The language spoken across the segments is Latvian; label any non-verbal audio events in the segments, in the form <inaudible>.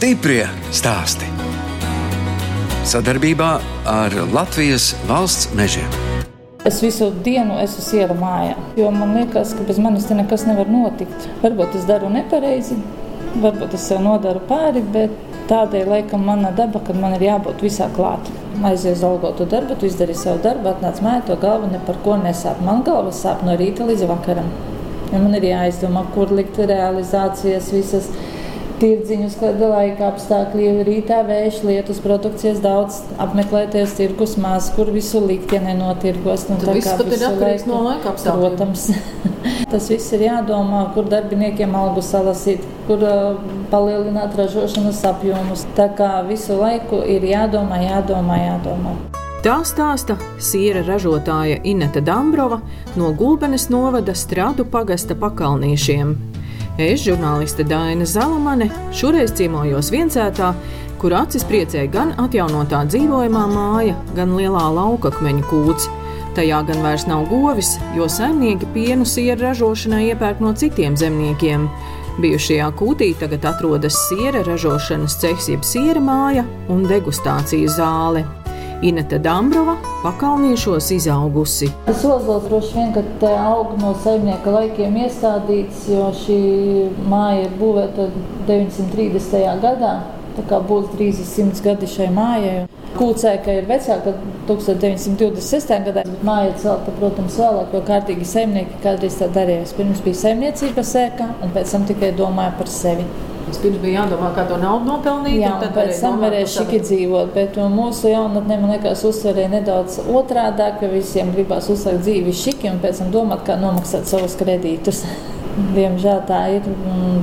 Stiprie stāsti. Sadarbībā ar Latvijas valsts mežiem. Es visu dienu esmu siera mājā, jo man liekas, ka bez manis te nekas nevar notikt. Varbūt es daru nepareizi, varbūt es sev nodaru pāri, bet tādēļ laikam mana daba, ka man ir jābūt visā klāt. Aizies algotu darbu, tu izdarīji savu darbu, atnāc mājā, to galva ne par ko nesāp. Man galva sāp no rīta līdz vakaram. Ja man ir jāizdomā, kur likt realizācijas visas tirdziņus, kāda laika apstākļi, rītā vējš, lietus, produkcijas daudz, apmeklēties tirgus maz, kur visu likt, ja nenotirgos. Nu, Tad viss pat ir atkarīgs no laika apstākļiem. Protams. <laughs> Tas viss ir jādomā, kur darbiniekiem algu salasīt, kur uh, palielināt ražošanas apjomus. Tā kā visu laiku ir jādomā, jādomā, jādomā. Tā stāsta siera ražotāja Ineta Dambrova no Gulbenes novada Strādu pagasta pakalniešiem. Es, žurnāliste Daina Zalamane, šoreiz ciemojos viencētā, kur acis priecēja gan atjaunotā dzīvojamā māja, gan lielā laukakmeņa kūts. Tajā gan vairs nav govis, jo saimnieki pienu sieru ražošanai iepērk no citiem zemniekiem. Bijušajā kūtī tagad atrodas siera ražošanas cehs, jeb siera māja un degustācijas zāle. Inete Dambrova pakalniešos izaugusi. Tas ozols droši vien, ka te aug no saimnieka laikiem iestādīts, jo šī māja ir būvēta 930. gadā. Tā kā būs drīz 100 gadi šai mājai. Kūcēka ir vecāka 1926. gadā, bet māja celta, protams, vēlāk, jo kārtīgi saimnieki kādreiz tā darīja. Pirms bija saimniecība sēkā, un pēc tam tikai domāja par sevi. Vispirms bija jādomā, kā to naudu nopelnīt. Jā, un pēc tam varēja šiki dzīvot. Bet mūsu jaunatnē, man liekas, uztverēja nedaudz otrādi, ka visiem gribās uzsākt dzīvi šiki un pēc tam domāt, kā nomaksāt savus kredītus. <laughs> Diemžēl tā ir.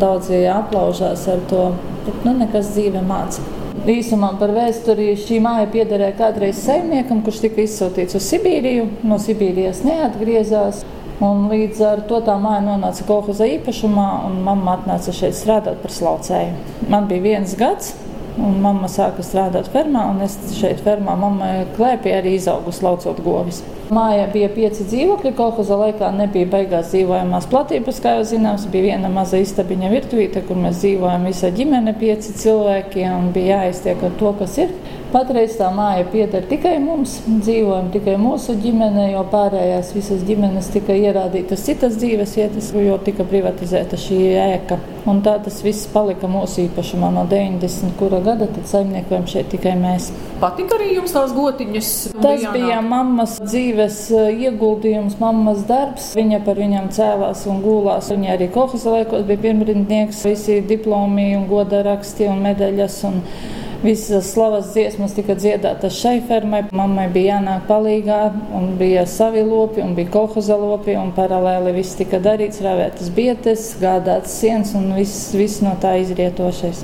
Daudzi aplaužās ar to, bet nu, nekas dzīve māca. Īsumā par vēsturi šī māja piederēja kādreiz saimniekam, kurš tika izsūtīts uz Sibīriju. No Sibīrijas neatgriezās. Un līdz ar to tā māja nonāca kolekcijas īpašumā, un mamma atnāca šeit strādāt par slaucēju. Man bija viens gads, un mamma sāka strādāt fermā, un es šeit fermā mammai klēpī arī izaugu slaucot govis. Mājā bija pieci dzīvokļi, kolekcijas laikā nebija beigās dzīvojamās platības, kā jau zināms, bija viena maza istabiņa virtuvīte, kur mēs dzīvojam visa ģimene, pieci cilvēki, un bija jāiztiek ar to, kas ir. Patreiz tā māja pieder tikai mums, dzīvojam tikai mūsu ģimene, jo pārējās visas ģimenes tika ierādītas citas dzīves vietas, jo tika privatizēta šī ēka. Un tā tas viss palika mūsu īpašumā no 90. kura gada, tad saimniekojam šeit tikai mēs. Patika arī jums tās gotiņas? Tas bija mammas dzīves eh, ieguldījums, mammas darbs. Viņa par viņam cēlās un gulās. Viņa arī kolekcijas laikos bija pirmrindnieks, visi diplomi un goda raksti un medaļas. Un Visas slavas dziesmas tika dziedātas šai fermai. Mammai bija jānāk palīgā, un bija savi lopi, un bija kolhoza lopi, un paralēli viss tika darīts, ravētas bietes, gādāts sienas, un viss, viss no tā izrietošais.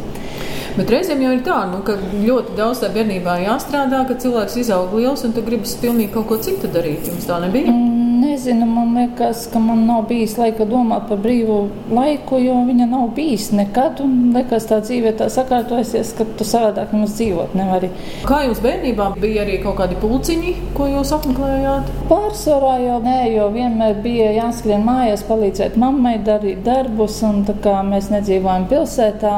Bet reizēm jau ir tā, nu, ka ļoti daudz tā bērnībā jāstrādā, ka cilvēks izaug liels un tu gribas pilnīgi kaut ko citu darīt. Jums tā nebija? Mm. Nezinu, man liekas, ka man nav bijis laika domāt par brīvu laiku, jo viņa nav bijis nekad. Un liekas, tā dzīve tā sakārtojusies, ka tu savādāk nemaz dzīvot nevari. Kā jums bērnībā bija arī kaut kādi pulciņi, ko jūs apmeklējāt? Pārsvarā jau nē, jo vienmēr bija jāskrien mājās, palīdzēt mammai darīt darbus. Un tā kā mēs nedzīvojam pilsētā.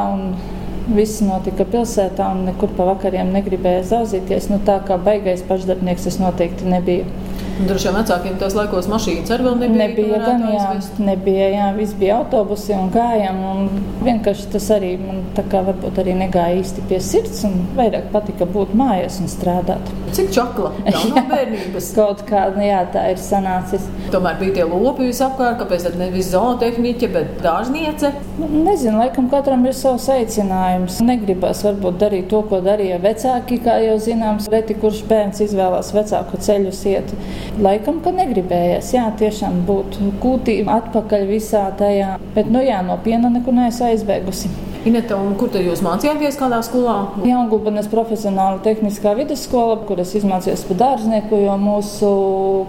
Viss notika pilsētā, un nekur pa vakariem negribēja zauzīties. Nu, tā kā baigais pašdarbnieks es noteikti nebiju. Droši vien vecākiem tos laikos mašīnas arī nebija. Nebija gan, jā, aizvest. nebija, jā, viss bija autobusi un gājām. Un vienkārši tas arī man tā kā varbūt arī negāja īsti pie sirds un vairāk patika būt mājās un strādāt. Cik čakla? Tā <laughs> nav bērnības. Kaut kā, nu jā, tā ir sanācis. Tomēr bija tie lopi visapkārt, kāpēc tad nevis zootehniķe, bet dārzniece? Nu, nezinu, laikam katram ir savs aicinājums. Negribas varbūt darīt to, ko darīja vecāki, kā jau zināms, reti kurš bērns izvēlās vecāku ceļus iet. Laikam, ka negribējās, jā, tiešām būt kūtī atpakaļ visā tajā, bet, nu jā, no piena nekur neesmu aizbēgusi. Ineta, kur tad jūs mācījāties, kādā skolā? Jaungulbenes profesionāla tehniskā vidusskola, kur es izmācījos par dārznieku, jo mūsu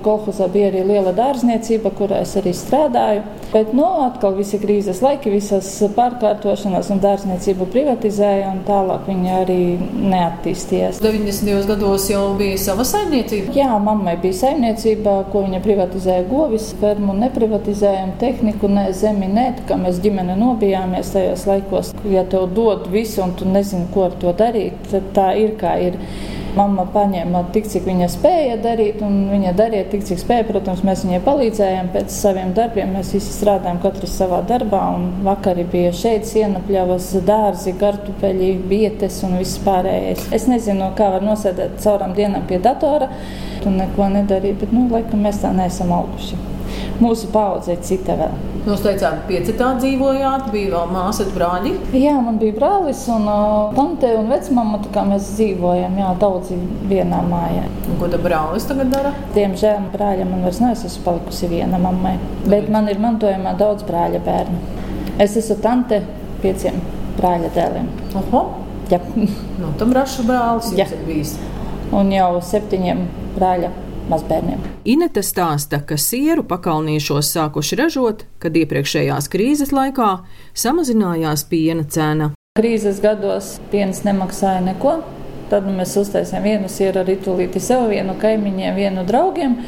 kolhozā bija arī liela dārzniecība, kurā es arī strādāju. Bet, nu, atkal visi krīzes laiki, visas pārkārtošanās un dārzniecību privatizēja, un tālāk viņi arī neattīstījās. 90. gados jau bija sava saimniecība? Jā, mammai bija saimniecība, ko viņa privatizēja govis, fermu neprivatizējām, tehniku, ne zemi, ne, tā kā mēs ģimene nobijāmies tajos laikos ja tev dod visu un tu nezini, ko ar to darīt, tad tā ir kā ir. Mama paņēma tik, cik viņa spēja darīt, un viņa darīja tik, cik spēja. Protams, mēs viņai palīdzējām pēc saviem darbiem. Mēs visi strādājām, katrs savā darbā. Vakari bija šeit sienapļavas, dārzi, kartupeļi, vietas un viss pārējais. Es nezinu, kā var nosēdēt caurām dienām pie datora un neko nedarīt, bet, nu, laikam, mēs tā neesam auguši. Mūsu paudze ir cita vēl. Jūs teicāt, piecitā dzīvojāt, bija vēl māsas brāļi. Jā, man bija brālis un uh, tante un vecmama, tā kā mēs dzīvojam, jā, daudzi vienā mājā. Un ko tad brālis tagad dara? Diemžēl brāļa man vairs nav, es esmu palikusi viena mammai, bet man ir mantojumā daudz brāļa bērnu. Es esmu tante pieciem brāļa dēliem. Oho, Jā. nu tam rašu brālis ir bijis. Un jau septiņiem brāļa mazbērniem. Inete stāsta, ka sieru pakalniešos sākuši ražot, kad iepriekšējās krīzes laikā samazinājās piena cena. Krīzes gados piens nemaksāja neko. Tad mēs uztaisījām vienu sieru ritulīti sev, vienu kaimiņiem, vienu draugiem,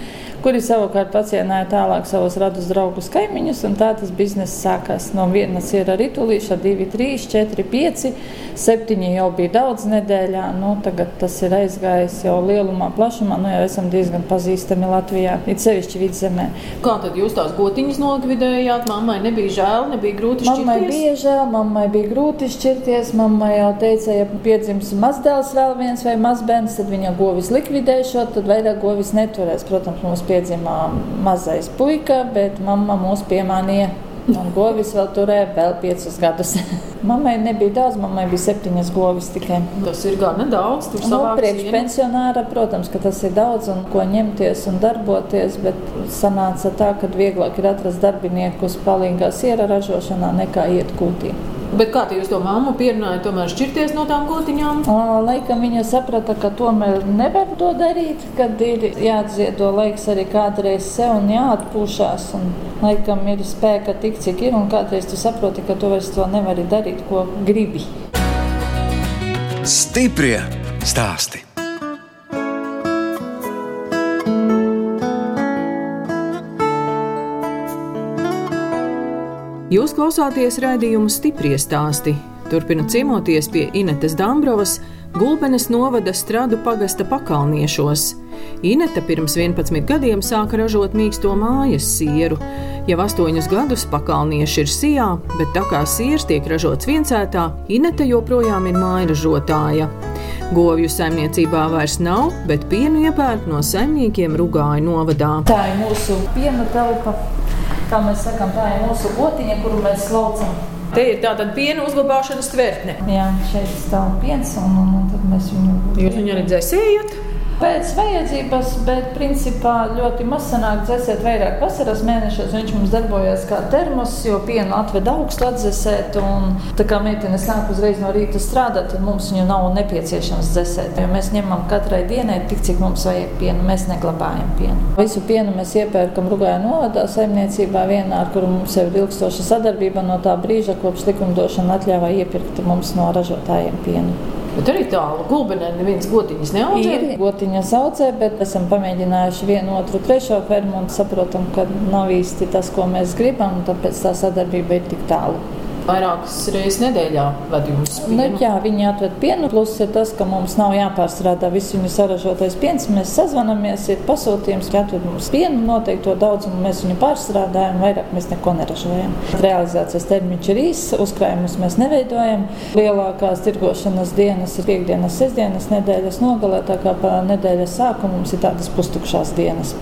kuri savukārt pacienāja tālāk savus radus draugus kaimiņus. un Tā tas bizness sākās no viena siera ritulīša, divi, trīs, četri, pieci, septiņi jau bija daudz nedēļā. Nu, tagad tas ir aizgājis jau lielumā, plašumā. Nu, jau esam diezgan pazīstami Latvijā, it sevišķi vidzemē. Kā tad jūs tās gotiņas nolikvidējāt? Mammai nebija žēl, nebija grūti Mammai šķirties. bija žēl, mammai bija grūti šķirties. Mammai jau teica, ja piedzims mazdēls vēl viens vai mazbērns, tad viņa govis likvidēšot, tad vairāk govis neturēs. Protams, mums piedzimā mazais puika, bet mamma mūs piemānīja. Un govis vēl turēja vēl piecus gadus. <laughs> mammai nebija daudz, mammai bija septiņas govis tikai. Tas ir gan nedaudz. Tur Nu, savāks priekš vienu. pensionāra, protams, ka tas ir daudz un ko ņemties un darboties, bet sanāca tā, ka vieglāk ir atrast darbiniekus palīgā siera ražošanā nekā iet kūtī. Bet kā jūs to mammu pierunājat, tomēr šķirties no tām gotiņām? Ā, Laikam viņa saprata, ka tomēr nevar to darīt, kad ir jāatziedo laiks arī kādreiz sev un jāatpūšas. Un laikam ir spēka tik, cik ir, un kādreiz tu saproti, ka tu vairs to nevari darīt, ko gribi. Stiprie stāsti. Jūs klausāties raidījumu stipri stāstī. Turpinot ciemoties pie Inetes Dambrovas, Gulbenes novada strādu pagasta pakalniešos. Ineta pirms 11 gadiem sāka ražot mīksto mājas sieru. Jau astoņus gadus pakalnieši ir sijā, bet tā kā siers tiek ražots viencētā, Ineta joprojām ir mājražotāja. Govju saimniecībā vairs nav, bet pienu iepērk no saimniekiem Rugāju novadā. Tā ir mūsu piena telpa. Kā mēs sakām, tā ir mūsu gotiņa, kuru mēs slaucam. Te ir tāda piena uzglabāšanas tvertne. Jā, šeit stāv piens, un, un, un tad mēs viņu Jūs viņu arī dzēsējat? Pēc vajadzības, bet principā ļoti maz sanāk dzēsēt vairāk vasaras mēnešos. Viņš mums darbojas kā termos, jo pienu atved augstu atdzesēt. Un, tā kā meitene sāk uzreiz no rīta strādāt, tad mums viņu nav nepieciešams dzēsēt. Jo mēs ņemam katrai dienai tik, cik mums vajag pienu. Mēs neglabājam pienu. Visu pienu mēs iepērkam Rugāja novadā saimniecībā vienā, ar kuru mums jau ir ilgstoša sadarbība no tā brīža, kopš likumdošana atļāvā iepirkt mums no ražotājiem pienu. Bet arī tālu gulbenē neviens gotiņas neaudzē. Ir gotiņas audzē, bet esam pamēģinājuši vienu, otru, trešo fermu un saprotam, ka nav īsti tas, ko mēs gribam. Tāpēc tā sadarbība ir tik tālu. Vairākas reizes nedēļā ved jums Nu, pienu. jā, viņi atved pienu. Plus ir tas, ka mums nav jāpārstrādā viss viņu saražotais piens. Mēs sazvanamies, ir pasūtījums, ka atved mums pienu noteikto daudzumu. Mēs viņu pārstrādājam, vairāk mēs neko neražojam. Realizācijas termiņš ir īss, uzkrājumus mēs neveidojam. Lielākās tirgošanas dienas ir piekdienas, sestdienas, nedēļas nogalē, tā kā pa nedēļas sākumu mums ir tādas pustukšās dienas.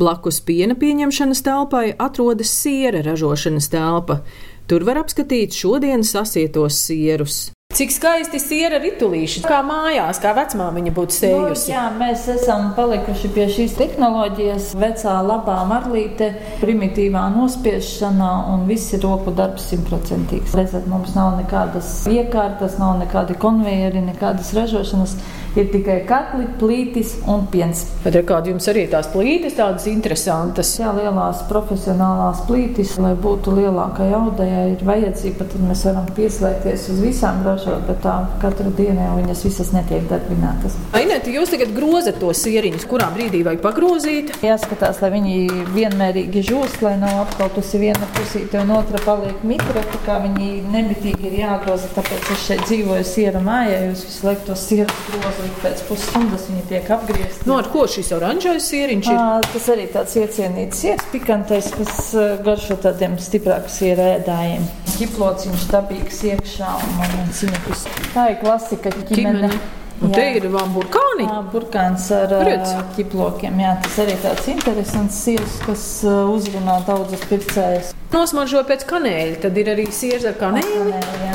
Blakus piena pieņemšanas telpai atrodas siera ražošanas telpa. Tur var apskatīt šodienas sasietos sierus. Cik skaisti siera ritulīši, kā mājās, kā vecmā viņa būtu Nu, sējusi. jā, mēs esam palikuši pie šīs tehnoloģijas, vecā labā marlīte, primitīvā nospiešana un viss ir roku darbs simtprocentīgs. Redzat, mums nav nekādas iekārtas, nav nekādi konvejeri, nekādas ražošanas. Ir tikai katli, plītis un piens. Bet ir kādi jums arī tās plītes, tādas interesantas. Jā, lielās profesionālās plītis, lai būtu lielākai audējai, ir vajadzība, tad mēs varam pieslēgties uz visām ražot, bet tā katru dienu jau viņas visas netiek darbinātas. Ainēti, jūs tagad grozat to sieriņus, kurā brīdī vajag pagrozīt? Jāskatās, lai viņi vienmērīgi žūst, lai nav apkaltusi viena pusīte un otra paliek mitra, tā kā viņi nemitīgi ir jāgroza, tāpēc es šeit dzīvoju siera mājā, jūs visu laiku to sieru grozu līdz pēc pusstundas viņi tiek apgriezti. No nu, ar ko šis oranžais sieriņš ir? À, tas arī tāds iecienīts siers, pikantais, kas garšo tādiem stiprākiem siera ēdājiem. Ķiplociņš dabīgs iekšā un man ciņakus. Tā ir klasika ķimene. ķimene. Un te ir burkāni. Jā, burkāns ar Redz. ķiplokiem. Jā, tas arī tāds interesants siers, kas uzrunā daudzas pircējas. Nosmaržo pēc kanēļa, tad ir arī siers ar kanēli. kanēli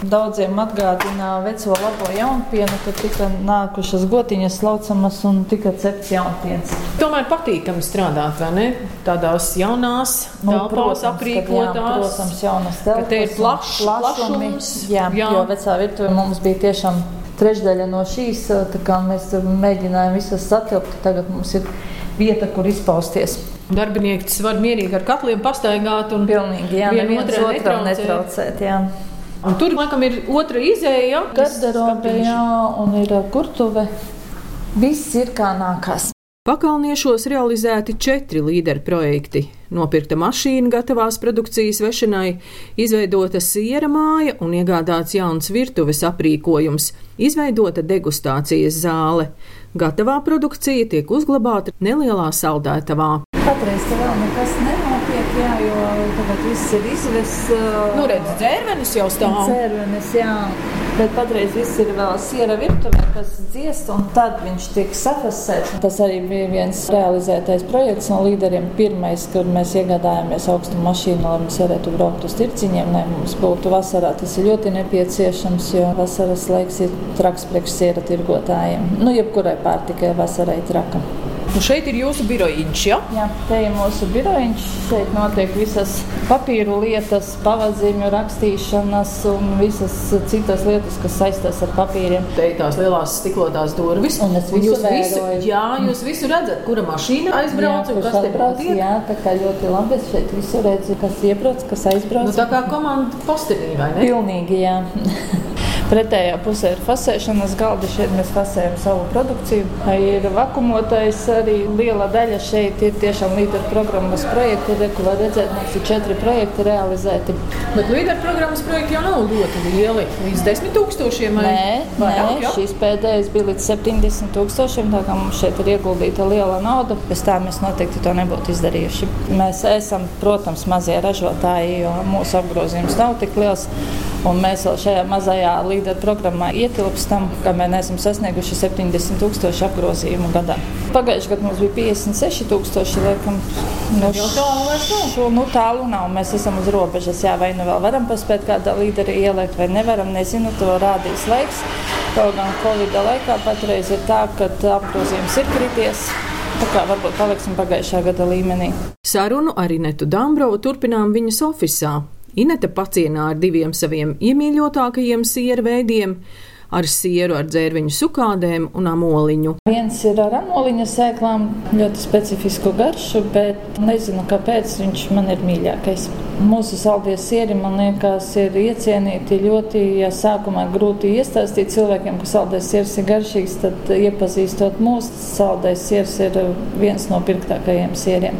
Daudziem atgādina veco labo jaunpienu, kad tika nākušas gotiņas laucamas un tika cepts jaunpiens. Tomēr patīkami strādāt, vai ne? Tādās jaunās nu, telpās aprīkotās. Protams, jaunas telpas. Te ir plašs, plašums. Jā, jā, jo vecā virtuve mums bija tiešām trešdaļa no šīs, tā kā mēs mēģinājām visas satilpt, tagad mums ir vieta, kur izpausties. Darbinieki var mierīgi ar katliem pastaigāt un pilnīgi, jā, neviens otram netraucēt. Jā. Un tur, laikam, ir otra izēja. Garderobe, jā, un ir kurtuve. Viss ir kā nākās. Pakalniešos realizēti četri līderu projekti. Nopirkta mašīna gatavās produkcijas vešanai, izveidota siera māja un iegādāts jauns virtuves aprīkojums, izveidota degustācijas zāle. Gatavā produkcija tiek uzglabāta nelielā saldētavā. Patreiz vēl nekas nenotiek, jo tagad viss ir izvests. Nu, redz, dzērvenis jau stāv. Dzērvenis, jā. Bet patreiz viss ir vēl siera virtuvē, kas dziest, un tad viņš tiek safasēts. Tas arī bija viens realizētais projekts no līderiem. Pirmais, kur mēs iegādājāmies augstu mašīnu, lai mēs varētu braukt uz tirciņiem, lai mums būtu vasarā. Tas ir ļoti nepieciešams, jo vasaras laiks ir traks priekš siera tirgotājiem. Nu, jebkurai pārtikai vasarai traka. Un nu, šeit ir jūsu birojiņš, ja? Jā, te ir mūsu birojiņš. Šeit notiek visas papīru lietas, pavazīmju rakstīšanas un visas citas lietas, kas saistās ar papīriem. Te ir tās lielās stiklotās durvis. Un es visu visu, jā, jūs visu redzat, kura mašīna aizbrauc jā, un kas te notiek. Jā, tā kā ļoti labi es šeit visu redzu, kas iebrauc, kas aizbrauc. Nu, tā kā komanda postenī, vai ne? Pilnīgi, jā. <laughs> Pretējā pusē ir fasēšanas galdi. Šeit mēs fasējam savu produkciju. Ir vakumotais arī liela daļa šeit ir tiešām līderu programmas projekti. Re, ko var redzēt, mums ir četri projekti realizēti. Bet līderu programmas projekti jau nav ļoti lieli. Līdz 10 tūkstošiem vai nē, vairāk, nē, šīs pēdējais bija līdz 70 tūkstošiem. Tā kā mums šeit ir ieguldīta liela nauda, bez tā mēs noteikti to nebūtu izdarījuši. Mēs esam, protams, mazie ražotāji, jo mūsu apgrozījums nav tik liels. Un mēs vēl šajā mazajā līderu programmā ietilpstam, kamēr neesam sasnieguši 70 tūkstoši apgrozījumu gadā. Pagājušajā gadā mums bija 56 tūkstoši. Laikam, nu, tālu, šo, nu, tālu nav. Mēs esam uz robežas. Jā, vai nu vēl varam paspēt kādā līderi ielikt, vai nevaram. Nezinu, to rādīs laiks. Kaut gan Covid laikā patreiz ir tā, ka apgrozījums ir krities. Tā kā varbūt paliksim pagājušā gada līmenī. Sarunu ar Inetu Dambrovu turpinām viņas oficiālā. Inete pacienā ar diviem saviem iemīļotākajiem siera veidiem ar sieru, ar dzērviņu sukādēm un amoliņu. Viens ir ar amoliņa sēklām, ļoti specifisku garšu, bet nezinu, kāpēc viņš man ir mīļākais. Mūsu saldie sieri, man liekas, ir iecienīti ļoti, ja sākumā grūti iestāstīt cilvēkiem, ka saldais siers ir garšīgs, tad iepazīstot mūsu, saldais siers ir viens no pirktākajiem sieriem.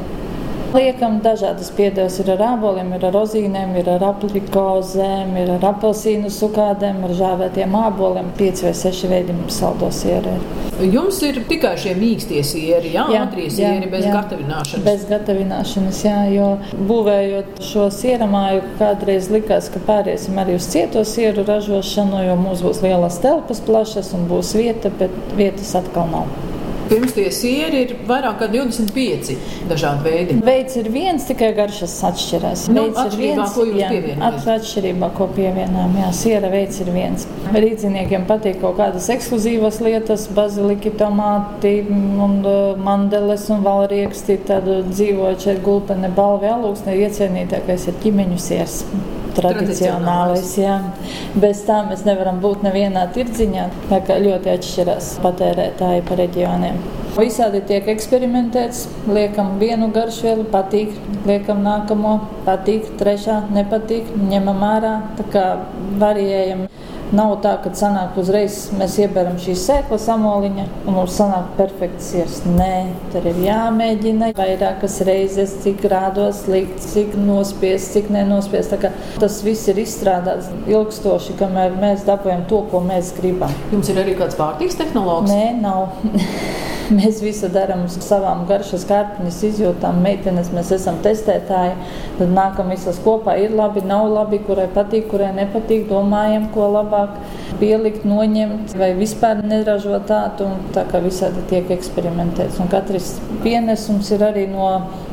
Liekam dažādas piedeves. Ir ar āboliem, ir ar rozīnēm, ir ar aplikozēm, ir ar apelsīnu sukādēm, ar žāvētiem āboliem. Pieci vai seši veidi saldo sieri. Jums ir tikai šie mīkstie sieri, jā, jā ātrie sieri bez jā. gatavināšanas. Bez gatavināšanas, jā, jo būvējot šo sieramāju, kādreiz likās, ka pāriesim arī uz cieto sieru ražošanu, jo mums būs lielas telpas plašas un būs vieta, bet vietas atkal nav. Pirms tie sieri ir vairāk kā 25 dažādi veidi. Veids ir viens, tikai garšas atšķirās. Nu, atšķirībā, viens, ko jūs pievienojat? Atšķirībā, ko pievienām, jā, siera veids ir viens. Rīdziniekiem patīk kaut kādas ekskluzīvas lietas, baziliki, tomāti un uh, mandeles un valrieksti. Tad dzīvojot šeit gulpene balvi alūksne, iecienītākais ir ķimeņu siers tradicionālais. Jā. Bez tā mēs nevaram būt nevienā tirdziņā. Tā kā ļoti atšķirās patērētāji pa reģioniem. Visādi tiek eksperimentēts, liekam vienu garšvielu, patīk, liekam nākamo, patīk, trešā nepatīk, ņemam ārā, tā kā variējam. Nav tā, ka sanāk uzreiz mēs ieberam šīs sēklas amoliņa un mums sanāk perfekts siers. Nē, tur ir jāmēģina vairākas reizes, cik grādos likt, cik nospiest, cik nenospiest. Tas viss ir izstrādāts ilgstoši, kamēr mēs dabūjam to, ko mēs gribam. Jums ir arī kāds pārtīks tehnoloģis? Nē, nav. <laughs> <laughs> Mēs visu darām savām garšas kārpiņas izjūtām. Meitenes mēs esam testētāji, tad nākam visas kopā. Ir labi, nav labi, kurai patīk, kurai nepatīk. Domājam, ko labāk pielikt, noņemt vai vispār neražot tādu. Tā kā visādi tiek eksperimentēts. Un katrs pienesums ir arī no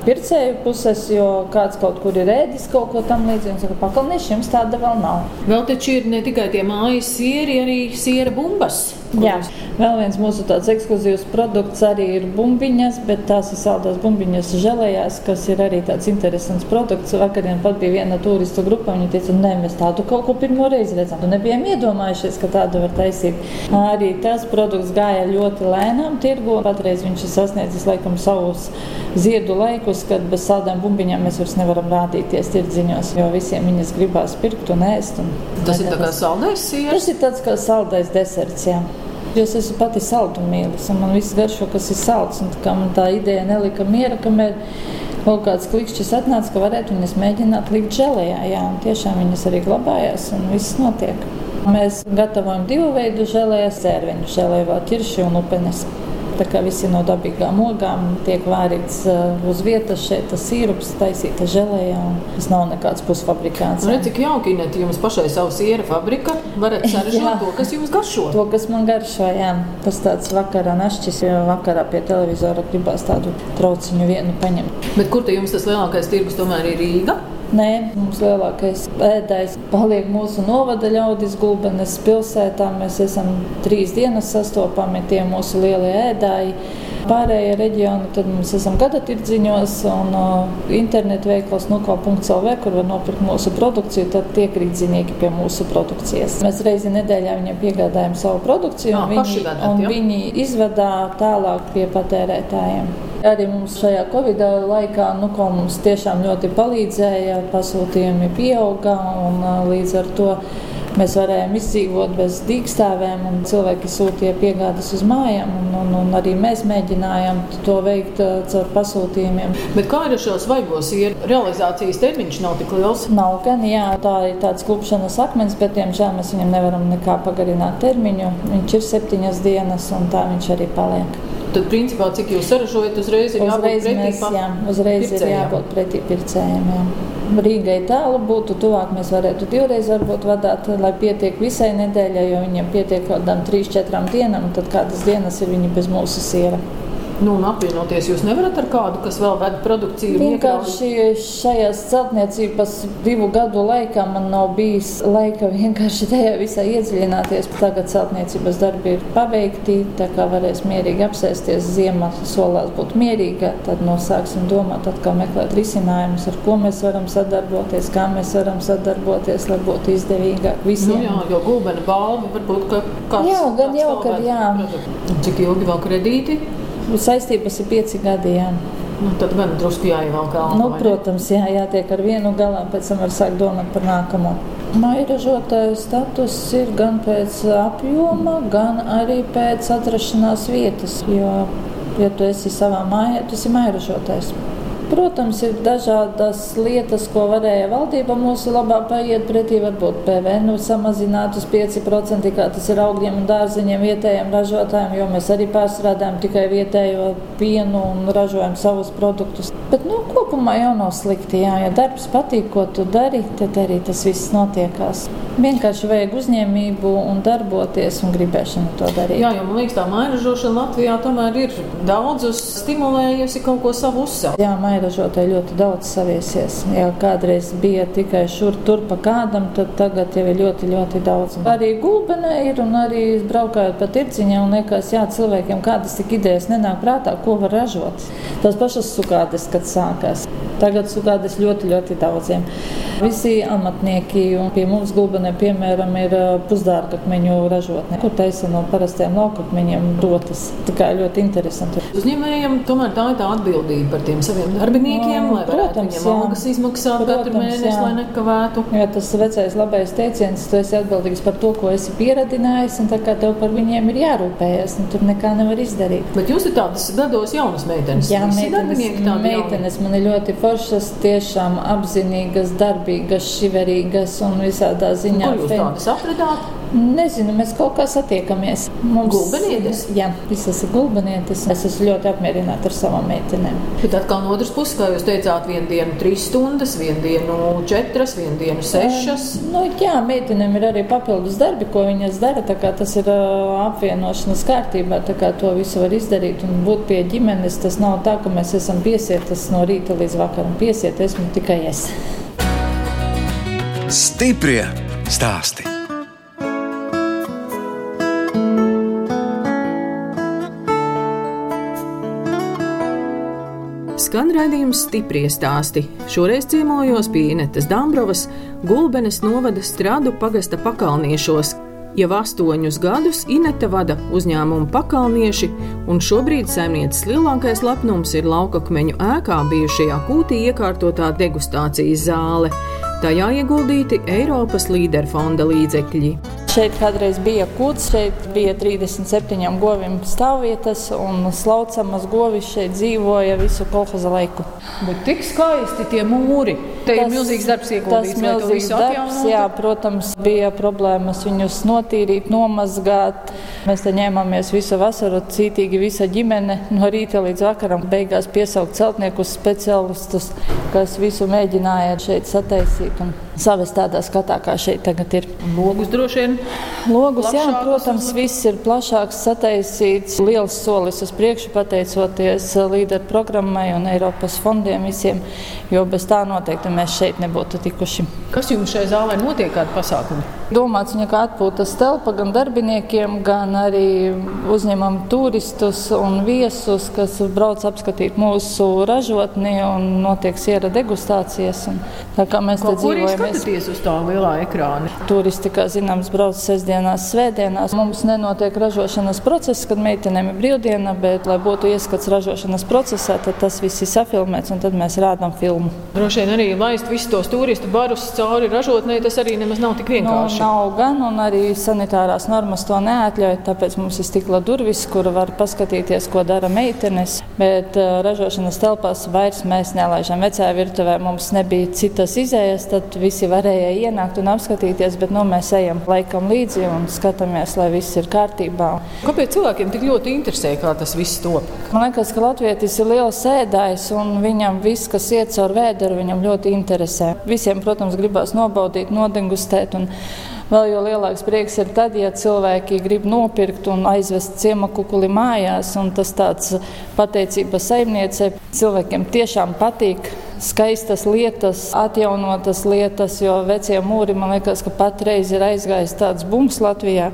pircēju puses, jo kāds kaut kur ir ēdis kaut ko tam līdzīgu. Saka, pakalnieši jums tāda vēl nav. Vēl taču ir ne tikai tie mājas sieri, arī siera bumbas. Jā, vēl viens mūsu tāds ekskluzīvs produkts arī ir bumbiņas, bet tās ir saldās bumbiņas žēlējās, kas ir arī tāds interesants produkts. Vakarien pat bija viena turistu grupa, viņi teica, nē, mēs tādu kaut ko pirmo reizi redzam. Tu nebijām iedomājušies, ka tādu var taisīt. Arī tas produkts gāja ļoti lēnām tirgu. Patreiz viņš ir sasniedzis laikam savus ziedu laikus, kad bez saldām bumbiņām mēs vairs nevaram rādīties tirdziņos, jo visiem viņas gribās pirkt un ēst. Un tas ir tā kā saldais siers? Tas ir tāds kā saldais deserts, jā. Es esmu pati saldumīlis, un man viss garšo, kas ir salds. Tā, tā ideja nelika miera, kamēr kaut kāds klikšķis atnāca, ka varētu viņas mēģināt likt žēlējā. Jā, un tiešām viņas arī glabājās, un viss notiek. Mēs gatavojam divu veidu žēlēju, sērviņu žēlēju, vēl ķirši un upenes. Tā kā visi no dabīgām ogām tiek vārīts uh, uz vietas, šeit tas sīrups taisīta žēlējā. Tas nav nekāds pusfabrikāts. Nu, redz, cik jauki, ne jums pašai savu siera fabrika. Varat <laughs> saražot to, kas jums garšo. To, kas man garšo, jā. Tas tāds vakarā našķis, jo vakarā pie televizora gribās tādu trauciņu vienu paņemt. Bet kur te jums tas lielākais tirgus tomēr ir Rīga? Nē, mums lielākais ēdājs paliek mūsu novada ļaudis Gulbenes pilsētā. Mēs esam trīs dienas sastopami tie mūsu lielie ēdāji. Pārējie reģioni tad mēs esam gada tirdziņos un uh, internetu veikals nuko.lv, kur var nopirkt mūsu produkciju, tad tiek rīdzinieki pie mūsu produkcijas. Mēs reizi nedēļā viņiem piegādājam savu produkciju, un, un, viņi, vedat, un viņi izvedā tālāk pie patērētājiem. Arī mums šajā Covid laikā nu, mums tiešām ļoti palīdzēja, pasūtījumi pieauga un līdz ar to mēs varējām izdzīvot bez dīkstāvēm, un cilvēki sūtīja piegādes uz mājām, un, un, un arī mēs mēģinājām to veikt caur pasūtījumiem. Bet kā ir ar šo svaigo sieru? Realizācijas termiņš nav tik liels. Nav gan, jā, tā ir tāds klupšanas akmens, bet, diemžēl, mēs viņam nevaram nekā pagarināt termiņu. Viņš ir septiņas dienas, un tā viņš arī paliek. Tad, principā, cik jūs saražojat, uzreiz ir uzreiz jābūt mēs, jā, uzreiz pircējiem. ir jābūt pretī pircējiem. Jā. Rīgai tālu būtu tuvāk, mēs varētu divreiz varbūt vadāt, lai pietiek visai nedēļai, jo viņiem pietiek kaut kādām trīs, četrām dienām, tad kādas dienas ir viņi bez mūsu siera. Nu, un apvienoties jūs nevarat ar kādu, kas vēl veda produkciju. Vienkārši šajās celtniecības divu gadu laikā man nav bijis laika vienkārši tajā visā iedziļināties. Tagad celtniecības darbi ir pabeigti, tā kā varēs mierīgi apsēsties. Ziema solās būt mierīga, tad nosāksim domāt, atkal meklēt risinājumus, ar ko mēs varam sadarboties, kā mēs varam sadarboties, lai būtu izdevīgāk visiem. Nu, jā, jo gulbena balva varbūt ka kāds. Jā, gan jau, kad jā. Cik ilgi vēl kredīti? Saistības ir pieci gadi. Jā. Nu, tad gan drusku jāievelk galā. Nu, protams, jā, jātiek ar vienu galā, pēc tam var sākt domāt par nākamo. Mairažotāja status ir gan pēc apjoma, gan arī pēc atrašanās vietas. Jo, ja tu esi savā mājā, tas ir mairažotājs. Protams, ir dažādas lietas, ko varēja valdība mūsu labā paiet pretī. Varbūt PVN samazināt uz 5%, kā tas ir augļiem un dārziņiem, vietējiem ražotājiem, jo mēs arī pārstrādājam tikai vietējo pienu un ražojam savus produktus. Bet nu, kopumā jau nav slikti. Jā. Ja darbs patīk, ko tu dari, tad arī tas viss notiekās. Vienkārši vajag uzņēmību un darboties un gribēšanu to darīt. Jā, jo man liekas, tā mairažošana Latvijā tomēr ir daudzus stimulējusi kaut ko savu uzsākt mairažotāji ļoti daudz saviesies. Ja kādreiz bija tikai šur tur pa kādam, tad tagad jau ir ļoti, ļoti daudz. Arī gulbenē ir un arī braukājot pa tirciņā un liekas, jā, cilvēkiem kādas tik idejas nenāk prātā, ko var ražot. Tās pašas sukādes, kad sākās. Tagad sugādes ļoti, ļoti daudziem. Visi amatnieki, un pie mums gulbenē, piemēram, ir pusdārgakmeņu ražotne, kur taisa no parastiem laukakmeņiem rotas. Tā kā ļoti interesanti. Uzņēmējiem tomēr tā ir tā atbildība par tiem saviem darbiniekiem, no, lai protams, viņiem algas izmaksāt protams, katru mēnesi, jā. lai nekavētu. Jo tas vecais labais teiciens, tu esi atbildīgs par to, ko esi pieradinājis, un tā kā tev par viņiem ir jārūpējas, un tur nekā nevar izdarīt. Bet jūs esat tādas gados jaunas meitenes. Jā, meitenes, meitenes man ir ļoti foršas, tiešām apzinīgas, darbīgas, šiverīgas un visādā ziņā. Un kur jūs tādas atradāt? Nezinu, mēs kaut kā satiekamies. Mums, gulbenietis? Jā, visas ir gulbenietis. Es esmu ļoti apmierināta ar savām meitenēm. Bet atkal no otras puses, kā jūs teicāt, vienu dienu trīs stundas, vienu dienu četras, vienu dienu sešas. Um, nu, jā, meitenēm ir arī papildus darbi, ko viņas dara. Tas ir apvienošanas kārtībā, tā kā to visu var izdarīt un būt pie ģimenes. Tas nav tā, ka mēs esam piesietas no rīta līdz vakaram. Piesiet esmu tikai es. Stiprie stāstī! Skan raidījums stipri stāsti. Šoreiz ciemojos pie Inetes Dambrovas, Gulbenes novada strādu pagasta pakalniešos. Jau astoņus gadus Inete vada uzņēmumu pakalnieši, un šobrīd saimnieces lielākais lepnums ir laukakmeņu ēkā bijušajā kūtī iekārtotā degustācijas zāle. Tajā ieguldīti Eiropas līderfonda līdzekļi. Šeit kādreiz bija kūts, šeit bija 37 goviem stāvvietas, un slaucamas govis šeit dzīvoja visu kolhoza laiku. Bet tik skaisti tie mūri. Te tas, ir milzīgs darbs ieguldīts. Tas milzīgs darbs, jā, protams, bija problēmas viņus notīrīt, nomazgāt. Mēs te ņēmāmies visu vasaru, cītīgi visa ģimene, no rīta līdz vakaram. Beigās piesaukt celtniekus, speciālistus, kas visu mēģināja šeit sataisīt un savest tādā skatā, kā šeit tagad ir. Logus droši vien. Logus, jā, protams, viss ir plašāks, sataisīts. Liels solis uz priekšu, pateicoties līderu programmai un Eiropas fondiem visiem, jo bez tā noteikti mēs šeit nebūtu tikuši. Kas jums šajā zālē notiek, kādi pasākumi? Domāts viņa kā atpūtas telpa gan darbiniekiem, gan arī uzņemam turistus un viesus, kas brauc apskatīt mūsu ražotni un notiek siera degustācijas. Un tā kā mēs te dzīvojam, mēs uz tā lielā ekrāna. Turisti, kā zināms, brauc sestdienās, svētdienās. Mums nenotiek ražošanas process, kad meitenēm ir brīvdiena, bet, lai būtu ieskats ražošanas procesā, tad tas viss ir safilmēts un tad mēs rādām filmu. Droši vien arī laist visus tos turistu barus cauri ražotnē, tas arī nemaz nav tik vienkārši. No, nav gan, un arī sanitārās normas to neatļauj, tāpēc mums ir stikla durvis, kur var paskatīties, ko dara meitenes, bet uh, ražošanas telpās vairs mēs nelaižam. Vecajā virtuvē mums nebija citas izējas, tad visi varēja ienākt un apskatīties, bet nu, mēs ejam laikam līdzi un skatāmies, lai viss ir kārtībā. Kāpēc cilvēkiem tik ļoti interesē, kā tas viss top? Man liekas, ka Latvijas ir liels ēdājs un viņam viss, kas iet caur vēderu, viņam ļoti interesē. Visiem, protams, gribās nobaudīt, nodegustēt. Vēl jau lielāks prieks ir tad, ja cilvēki grib nopirkt un aizvest ciemakukuli mājās. Tas tāds pateicības saimniecei cilvēkiem tiešām patīk skaistas lietas, atjaunotas lietas, jo vecie mūri man liekas, ka patreiz ir aizgājis tāds bums Latvijā,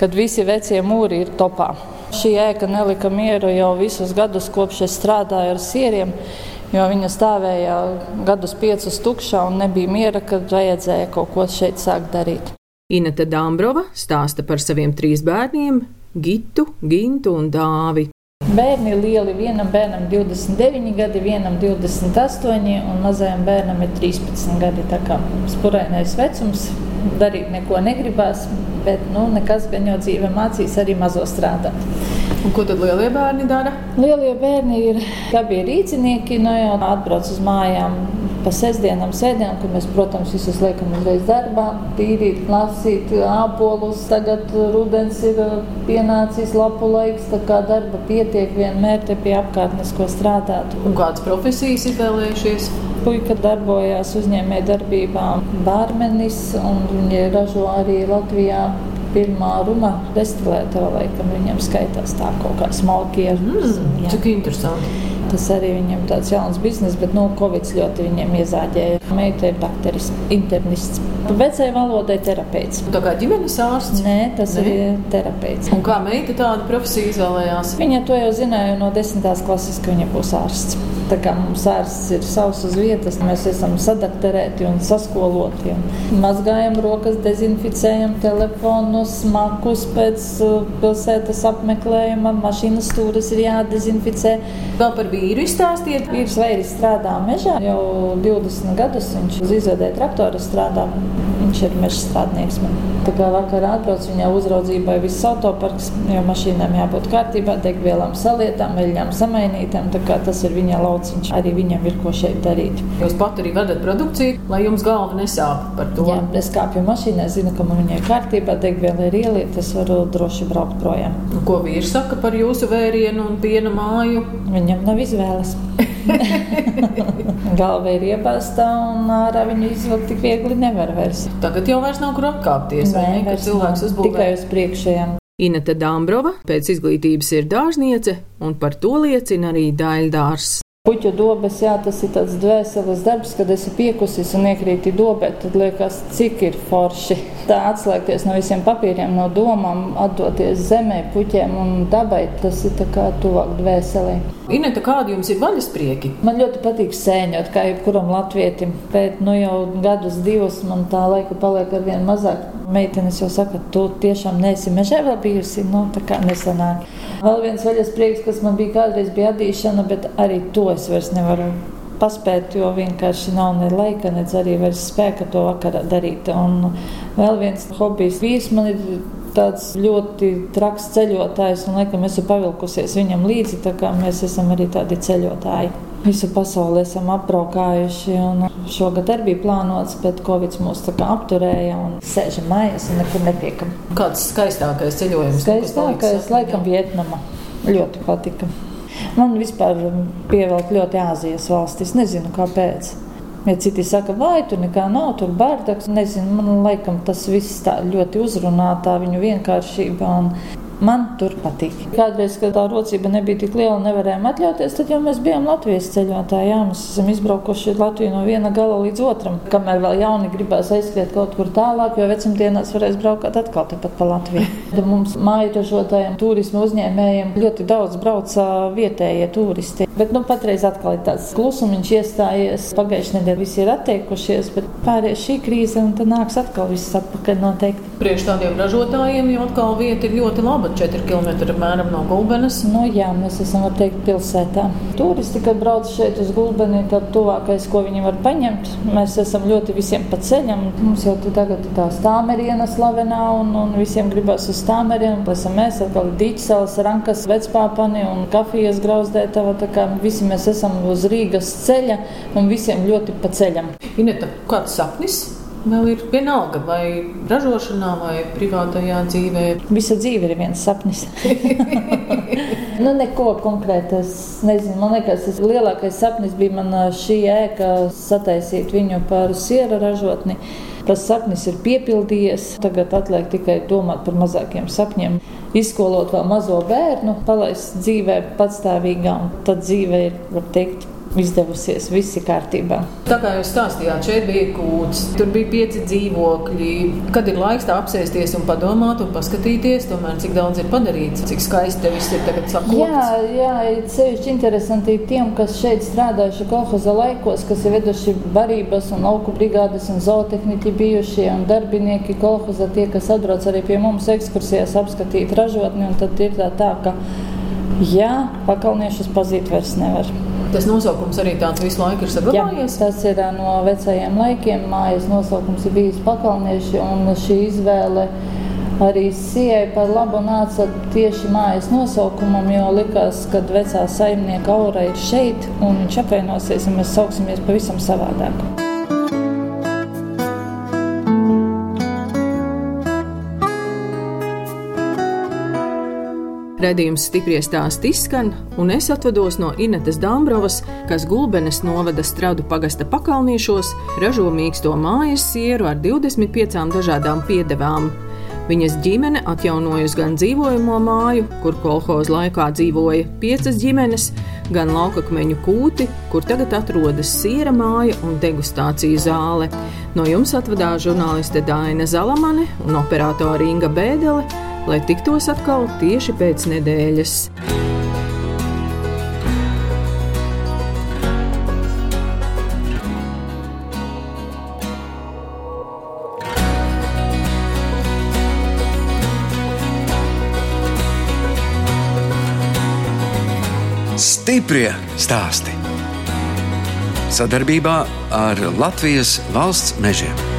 kad visi vecie mūri ir topā. Šī ēka nelika mieru jau visus gadus, kopš es strādāju ar sieriem, jo viņa stāvēja gadus piecus tukšā un nebija miera, kad vajadzēja kaut ko šeit sākt darīt. Inete Dāmbrova stāsta par saviem trīs bērniem - Gitu, Gintu un Dāvi. Bērni ir lieli. Vienam bērnam ir 29 gadi, vienam 28, un mazajam bērnam ir 13 gadi. Tā kā spurainais vecums, darīt neko negribās, bet nu, nekas gan jau dzīve mācīs arī mazo strādāt. Un ko tad lielie bērni dara? Lielie bērni ir abi rīznieki, no nu jau atbrauc uz mājām pa sestdienām, sēdienām, kad mēs, protams, visus liekam uzreiz darbā, tīrīt, lasīt ābolus. Tagad rudens ir uh, pienācis lapu laiks, tā kā darba pietiek vienmēr te pie apkārtnes, ko strādāt. Un kādas profesijas izvēlējušies? Puika darbojās uzņēmē darbībā bārmenis, un viņi ražo arī Latvijā pirmā runa destilētā, laikam viņam skaitās tā kaut kā smalkie. Mm, cik interesanti. Tas arī viņam tāds jauns bizness, bet no nu, Covid ļoti viņiem iezāģēja. Meita ir dakteris, internists. Vecajai valodai terapeits. Tā kā ģimenes ārsts? Nē, tas Nē. ir terapeits. Un kā meita tādu profesiju izvēlējās? Viņa to jau zināja no desmitās klases, ka viņa būs ārsts. Tā kā mums ārsts ir savs uz vietas, mēs esam sadakterēti un saskoloti. Mazgājam rokas, dezinficējam telefonus, makus pēc uh, pilsētas apmeklējuma, mašīnas stūres ir jādezinficē. Vēl par vīru izstāstiet. Vīrs Veiris strādā mežā jau 20 gadus. Viņš uz izvedē traktora strādā. Viņš ir meža strādnieks. Man. Tā kā vakarā atbrauc viņa uzraudzībai viss autoparks, jo mašīnām jābūt kārtībā, degvielām salietām, veļņām samainītām. Tas ir viņa lauciņš. Arī viņam ir ko šeit darīt. Jūs pat arī vedat produkciju, lai jums galva nesāp par to. Jā, es kāpju mašīnā, zinu, ka man viņa ir kārtībā, degviela ir ielieta, es varu droši braukt projām. Nu, ko vīrs saka par jūsu vērienu un piena māju? Viņam nav izvēles. <laughs> <laughs> Galva ir iebāzta un ārā viņu izvilkt tik viegli nevar vairs. Tagad jau vairs nav kur apkāpties. Nē, ne, cilvēks uzbūvē tikai uz priekšējiem. Inete Dāmbrova pēc izglītības ir dārzniece, un par to liecina arī daļdārs. Puķu dobes, jā, tas ir tāds dvēseles darbs, kad esi piekusis un iekrīti dobē, tad liekas, cik ir forši. Tā atslēgties no visiem papīriem, no domām, atdoties zemē, puķiem un dabai, tas ir tā kā tuvāk dvēselē. Ineta, kādi jums ir vaļasprieki? Man ļoti patīk sēņot, kā jebkuram latvietim, bet nu jau gadus divus man tā laika paliek ar vien mazāk. Meitenes jau saka, tu tiešām neesi mežā vēl bijusi, nu tā kā nesenāk. Vēl viens vaļasprieks, kas man bija kādreiz bija adīšana, bet arī to es vairs nevaru paspēt, jo vienkārši nav ne laika, ne arī spēka to vakarā darīt. Un vēl viens hobijs vīrs man ir tāds ļoti traks ceļotājs, un laikam esmu pavilkusies viņam līdzi, tā kā mēs esam arī tādi ceļotāji. Visu pasauli esam apbraukājuši, un šogad arī bija plānots, bet Covid mūs apturēja un sēžam mājās un nekur netiekam. Kāds skaistākais ceļojums? Skaistākais, laikam, Vietnama. Ļoti patika. Man vispār pievelk ļoti Āzijas valstis. Nezinu, kāpēc. Ja citi saka, vai tur nekā nav, tur bārdaks, nezinu, man laikam tas viss tā ļoti uzrunā tā viņu vienkāršība. Un Man tur patīk. Kādreiz, kad tā rocība nebija tik liela, nevarējām atļauties, tad jau mēs bijām Latvijas ceļotāji. Jā, mēs esam izbraukuši Latviju no viena gala līdz otram. Kamēr vēl jauni gribēs aizskriet kaut kur tālāk, jo vecumdienās varēs braukt atkal tepat pa Latviju. <laughs> Tad mums māju ražotājiem, turismu uzņēmējiem ļoti daudz brauca vietējie turisti. Bet nu, patreiz atkal ir tāds klusums iestājies. Pagājušajā nedēļā visi ir atteikušies, bet pārējais šī krīze un tad nāks atkal viss atpakaļ noteikti. Priekš tādiem ražotājiem jau atkal vieta ir ļoti laba 4 km apmēram no Gulbenes. Nu, jā, mēs esam teikt, pilsētā. Turisti, kad brauc šeit uz Gulbeni, tad tuvākais, ko viņi var paņemt, mēs esam ļoti visiem pa ceļam. Mums jau tagad ir tā stāmeriena slavenā un, un visiem gribas uz stāmerienu. Esam mēs atkal Dīķisēlas, Rankas, Vecpāpani un kafijas grauzdētava. Kā visi mēs esam uz Rīgas ceļa un visiem ļoti pa ceļam. Ineta, kāds sapnis? vēl ir vienalga, vai ražošanā, vai privātajā dzīvē. Visa dzīve ir viens sapnis. <laughs> nu, neko konkrēti es nezinu. Man liekas, tas lielākais sapnis bija man šī ēka sataisīt viņu par siera ražotni. Tas sapnis ir piepildījies. Tagad atliek tikai domāt par mazākiem sapņiem. Izskolot vēl mazo bērnu, palaist dzīvē patstāvīgā, un tad dzīve ir, var teikt, izdevusies, viss ir kārtībā. Tā kā jūs stāstījāt, šeit bija kūts, tur bija pieci dzīvokļi. Kad ir laiks tā apsēsties un padomāt un paskatīties, tomēr, cik daudz ir padarīts, cik skaisti te viss ir tagad sakots. Jā, jā, ir sevišķi interesanti tiem, kas šeit strādājuši kolhoza laikos, kas ir veduši barības un lauku brigādes un zootehniķi bijušie un darbinieki kolhoza, tie, kas atbrauc arī pie mums ekskursijās apskatīt ražotni, un tad ir tā tā, ka jā, pakalniešus pazīt vairs nevar. Tas nosaukums arī tāds visu laiku ir saglabājies. Jā, tas ir no vecajiem laikiem. Mājas nosaukums ir bijis pakalnieši, un šī izvēle arī sievai par labu nāca tieši mājas nosaukumam, jo likās, ka vecā saimnieka aura ir šeit, un viņš apvainosies, ja mēs sauksimies pavisam savādāk. Redījums stipri stāst izskan, un es atvados no Inetes Dāmbrovas, kas Gulbenes novada stradu pagasta pakalniešos, ražo mīksto mājas sieru ar 25 dažādām piedevām. Viņas ģimene atjaunojusi gan dzīvojamo māju, kur kolhoza laikā dzīvoja piecas ģimenes, gan laukakmeņu kūti, kur tagad atrodas siera māja un degustāciju zāle. No jums atvadās žurnāliste Dāna Zalamane un operātore Inga Bēdele lai tiktos atkal tieši pēc nedēļas. Stiprie stāsti sadarbībā ar Latvijas valsts mežiem.